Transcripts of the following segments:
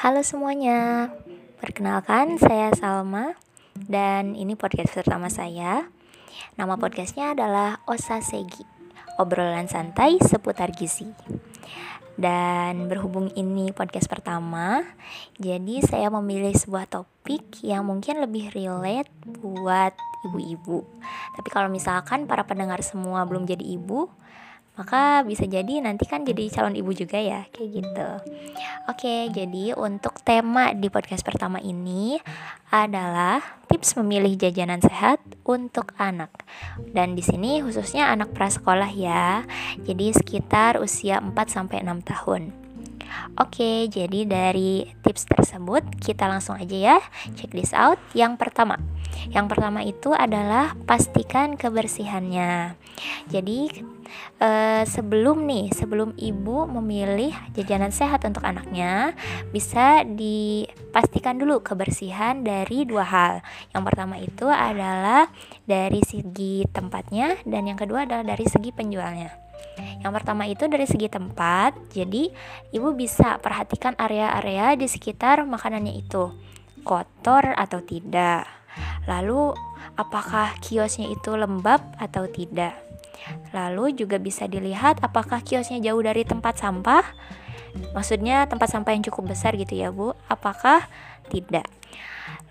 Halo semuanya, perkenalkan saya Salma dan ini podcast pertama saya. Nama podcastnya adalah Osasegi, obrolan santai seputar gizi. Dan berhubung ini podcast pertama, jadi saya memilih sebuah topik yang mungkin lebih relate buat ibu-ibu. Tapi kalau misalkan para pendengar semua belum jadi ibu, maka bisa jadi nanti kan jadi calon ibu juga ya kayak gitu. Oke jadi untuk tema di podcast pertama ini adalah tips memilih jajanan sehat untuk anak. Dan di sini khususnya anak prasekolah ya jadi sekitar usia 4 sampai 6 tahun. Oke, jadi dari tips tersebut kita langsung aja ya check this out. Yang pertama, yang pertama itu adalah pastikan kebersihannya. Jadi uh, sebelum nih sebelum ibu memilih jajanan sehat untuk anaknya bisa dipastikan dulu kebersihan dari dua hal. Yang pertama itu adalah dari segi tempatnya dan yang kedua adalah dari segi penjualnya. Yang pertama itu dari segi tempat jadi ibu bisa perhatikan area-area di sekitar makanannya itu kotor atau tidak lalu apakah kiosnya itu lembab atau tidak Lalu juga bisa dilihat apakah kiosnya jauh dari tempat sampah. Maksudnya tempat sampah yang cukup besar gitu ya, Bu. Apakah tidak?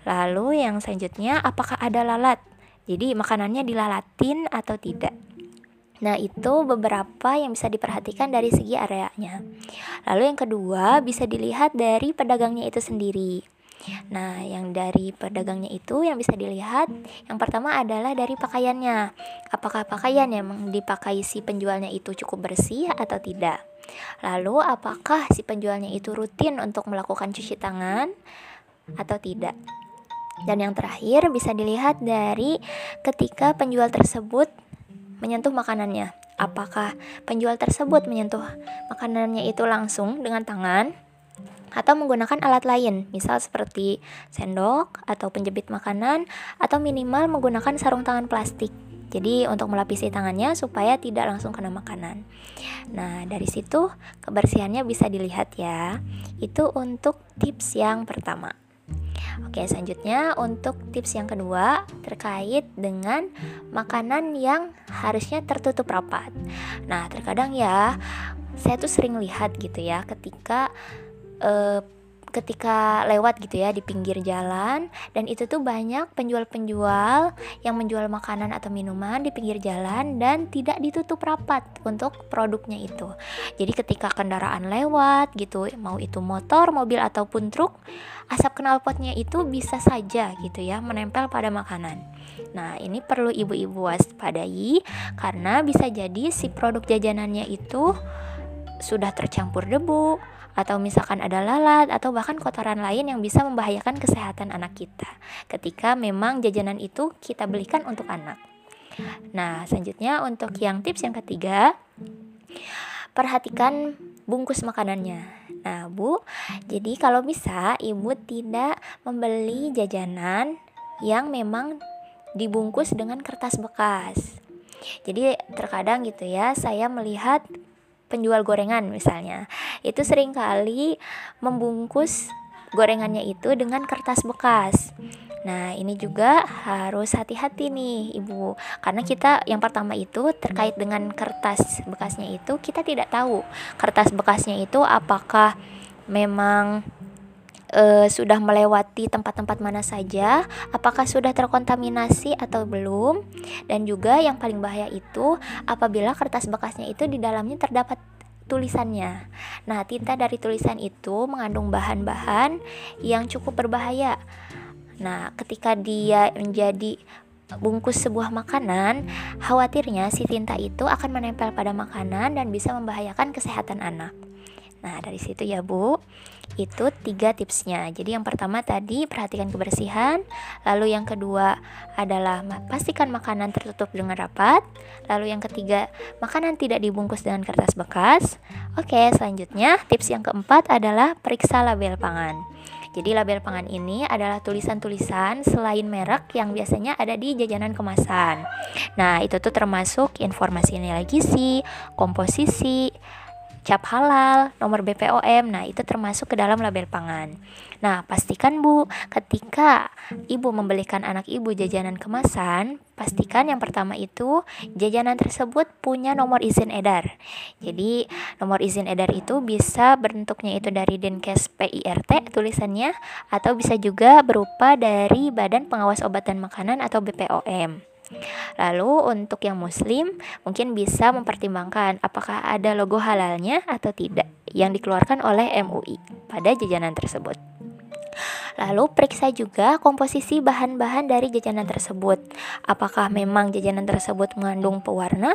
Lalu yang selanjutnya apakah ada lalat? Jadi makanannya dilalatin atau tidak? Nah, itu beberapa yang bisa diperhatikan dari segi areanya. Lalu yang kedua, bisa dilihat dari pedagangnya itu sendiri. Nah, yang dari pedagangnya itu yang bisa dilihat, yang pertama adalah dari pakaiannya. Apakah pakaian yang dipakai si penjualnya itu cukup bersih atau tidak? Lalu, apakah si penjualnya itu rutin untuk melakukan cuci tangan atau tidak? Dan yang terakhir bisa dilihat dari ketika penjual tersebut menyentuh makanannya. Apakah penjual tersebut menyentuh makanannya itu langsung dengan tangan atau menggunakan alat lain, misal seperti sendok atau penjepit makanan atau minimal menggunakan sarung tangan plastik. Jadi untuk melapisi tangannya supaya tidak langsung kena makanan. Nah, dari situ kebersihannya bisa dilihat ya. Itu untuk tips yang pertama. Oke, selanjutnya untuk tips yang kedua terkait dengan makanan yang harusnya tertutup rapat. Nah, terkadang ya saya tuh sering lihat gitu ya ketika uh, ketika lewat gitu ya di pinggir jalan dan itu tuh banyak penjual-penjual yang menjual makanan atau minuman di pinggir jalan dan tidak ditutup rapat untuk produknya itu. Jadi ketika kendaraan lewat gitu, mau itu motor, mobil ataupun truk, asap knalpotnya itu bisa saja gitu ya menempel pada makanan. Nah, ini perlu ibu-ibu waspadai karena bisa jadi si produk jajanannya itu sudah tercampur debu atau misalkan ada lalat atau bahkan kotoran lain yang bisa membahayakan kesehatan anak kita ketika memang jajanan itu kita belikan untuk anak. Nah, selanjutnya untuk yang tips yang ketiga, perhatikan bungkus makanannya. Nah, Bu, jadi kalau bisa Ibu tidak membeli jajanan yang memang dibungkus dengan kertas bekas. Jadi terkadang gitu ya, saya melihat penjual gorengan misalnya itu sering kali membungkus gorengannya itu dengan kertas bekas Nah, ini juga harus hati-hati nih, Ibu. Karena kita yang pertama itu terkait dengan kertas bekasnya itu kita tidak tahu kertas bekasnya itu apakah memang e, sudah melewati tempat-tempat mana saja, apakah sudah terkontaminasi atau belum, dan juga yang paling bahaya itu apabila kertas bekasnya itu di dalamnya terdapat tulisannya. Nah, tinta dari tulisan itu mengandung bahan-bahan yang cukup berbahaya. Nah, ketika dia menjadi bungkus sebuah makanan, khawatirnya si tinta itu akan menempel pada makanan dan bisa membahayakan kesehatan anak. Nah, dari situ ya, Bu. Itu tiga tipsnya. Jadi yang pertama tadi perhatikan kebersihan, lalu yang kedua adalah pastikan makanan tertutup dengan rapat, lalu yang ketiga makanan tidak dibungkus dengan kertas bekas. Oke, selanjutnya tips yang keempat adalah periksa label pangan. Jadi label pangan ini adalah tulisan-tulisan selain merek yang biasanya ada di jajanan kemasan. Nah, itu tuh termasuk informasi nilai gizi, komposisi, cap halal, nomor BPOM. Nah, itu termasuk ke dalam label pangan. Nah, pastikan Bu, ketika Ibu membelikan anak Ibu jajanan kemasan, pastikan yang pertama itu jajanan tersebut punya nomor izin edar. Jadi, nomor izin edar itu bisa bentuknya itu dari Dinkes PIRT tulisannya atau bisa juga berupa dari Badan Pengawas Obat dan Makanan atau BPOM. Lalu untuk yang muslim mungkin bisa mempertimbangkan apakah ada logo halalnya atau tidak yang dikeluarkan oleh MUI pada jajanan tersebut. Lalu periksa juga komposisi bahan-bahan dari jajanan tersebut. Apakah memang jajanan tersebut mengandung pewarna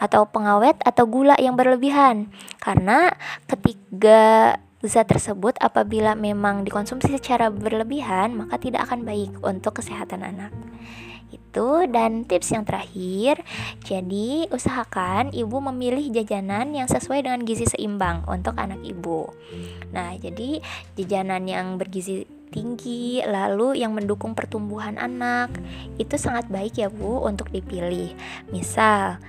atau pengawet atau gula yang berlebihan? Karena ketiga zat tersebut apabila memang dikonsumsi secara berlebihan maka tidak akan baik untuk kesehatan anak itu. Dan tips yang terakhir jadi usahakan ibu memilih jajanan yang sesuai dengan gizi seimbang untuk anak ibu. Nah jadi jajanan yang bergizi tinggi lalu yang mendukung pertumbuhan anak itu sangat baik ya bu untuk dipilih. Misal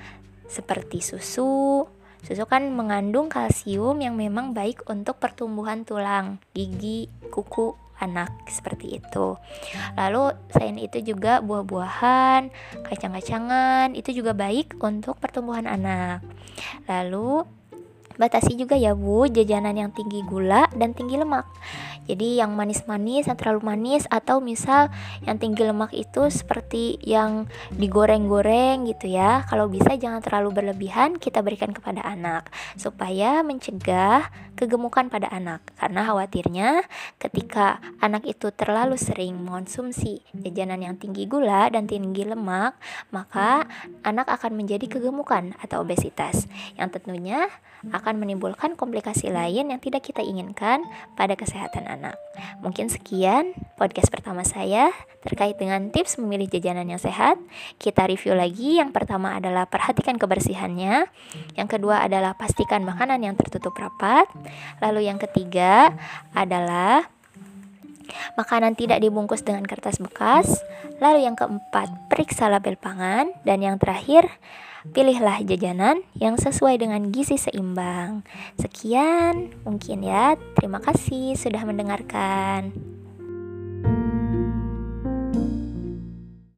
seperti susu. Susu kan mengandung kalsium yang memang baik untuk pertumbuhan tulang, gigi, kuku, anak seperti itu. Lalu selain itu juga buah-buahan, kacang-kacangan itu juga baik untuk pertumbuhan anak. Lalu batasi juga ya Bu jajanan yang tinggi gula dan tinggi lemak. Jadi yang manis-manis yang terlalu manis atau misal yang tinggi lemak itu seperti yang digoreng-goreng gitu ya. Kalau bisa jangan terlalu berlebihan kita berikan kepada anak supaya mencegah kegemukan pada anak. Karena khawatirnya ketika anak itu terlalu sering mengonsumsi jajanan yang tinggi gula dan tinggi lemak, maka anak akan menjadi kegemukan atau obesitas yang tentunya akan menimbulkan komplikasi lain yang tidak kita inginkan pada kesehatan anak. Mungkin sekian podcast pertama saya terkait dengan tips memilih jajanan yang sehat. Kita review lagi. Yang pertama adalah perhatikan kebersihannya. Yang kedua adalah pastikan makanan yang tertutup rapat. Lalu yang ketiga adalah Makanan tidak dibungkus dengan kertas bekas. Lalu yang keempat, periksa label pangan. Dan yang terakhir, pilihlah jajanan yang sesuai dengan gizi seimbang. Sekian mungkin ya. Terima kasih sudah mendengarkan.